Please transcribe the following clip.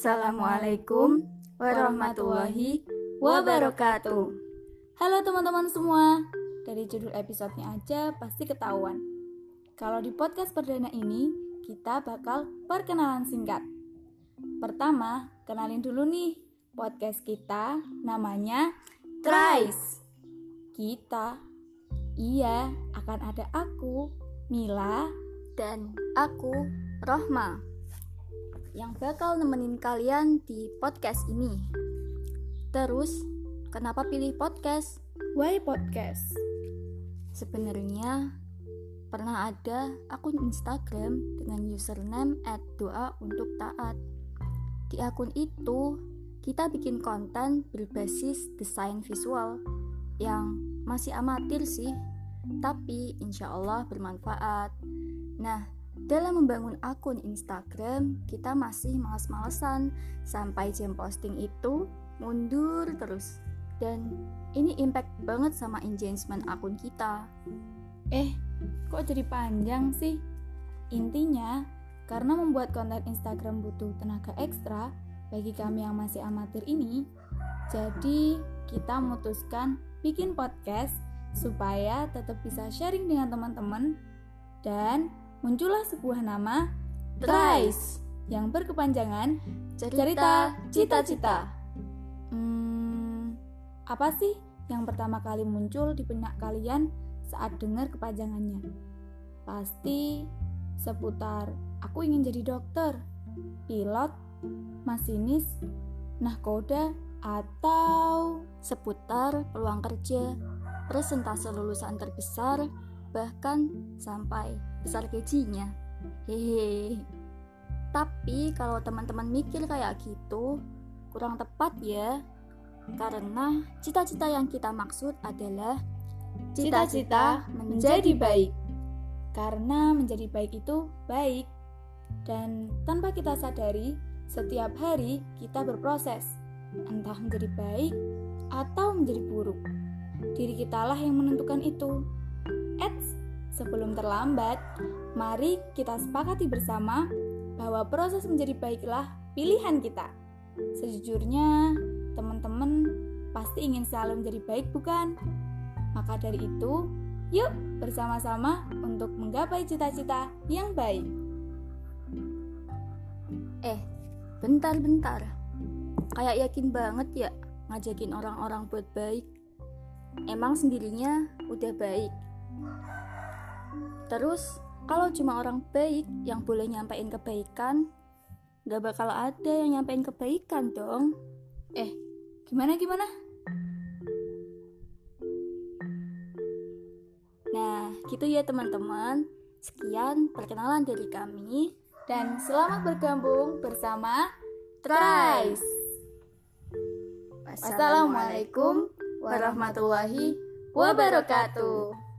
Assalamualaikum warahmatullahi wabarakatuh. Halo teman-teman semua, dari judul episodenya aja pasti ketahuan. Kalau di podcast perdana ini, kita bakal perkenalan singkat. Pertama, kenalin dulu nih, podcast kita namanya Trice. Kita, iya, akan ada aku, Mila, Dan aku, Rohma, yang bakal nemenin kalian di podcast ini. Terus, kenapa pilih podcast? Why Podcast? Sebenarnya pernah ada akun Instagram dengan username @doa untuk taat. Di akun itu kita bikin konten berbasis desain visual yang masih amatir sih, tapi insya Allah bermanfaat. Nah, dalam membangun akun Instagram, kita masih males-malesan sampai jam posting itu mundur terus. Dan ini impact banget sama engagement akun kita. Eh, kok jadi panjang sih? Intinya, karena membuat konten Instagram butuh tenaga ekstra bagi kami yang masih amatir ini, jadi kita memutuskan bikin podcast supaya tetap bisa sharing dengan teman-teman dan muncullah sebuah nama Trice yang berkepanjangan cerita cita-cita. Hmm, apa sih yang pertama kali muncul di benak kalian saat dengar kepanjangannya? Pasti seputar aku ingin jadi dokter, pilot, masinis, nahkoda, atau seputar peluang kerja, presentase lulusan terbesar, bahkan sampai besar gajinya. Hehe. Tapi kalau teman-teman mikir kayak gitu, kurang tepat ya. Karena cita-cita yang kita maksud adalah cita-cita menjadi baik. Karena menjadi baik itu baik. Dan tanpa kita sadari, setiap hari kita berproses, entah menjadi baik atau menjadi buruk. Diri kitalah yang menentukan itu. Eits, sebelum terlambat, mari kita sepakati bersama bahwa proses menjadi baiklah pilihan kita. Sejujurnya, teman-teman pasti ingin selalu menjadi baik, bukan? Maka dari itu, yuk bersama-sama untuk menggapai cita-cita yang baik. Eh, bentar-bentar. Kayak yakin banget ya ngajakin orang-orang buat baik. Emang sendirinya udah baik. Terus, kalau cuma orang baik yang boleh nyampein kebaikan, gak bakal ada yang nyampein kebaikan dong. Eh, gimana-gimana? Nah, gitu ya teman-teman. Sekian perkenalan dari kami. Dan selamat bergabung bersama Trice. Wassalamualaikum warahmatullahi wabarakatuh.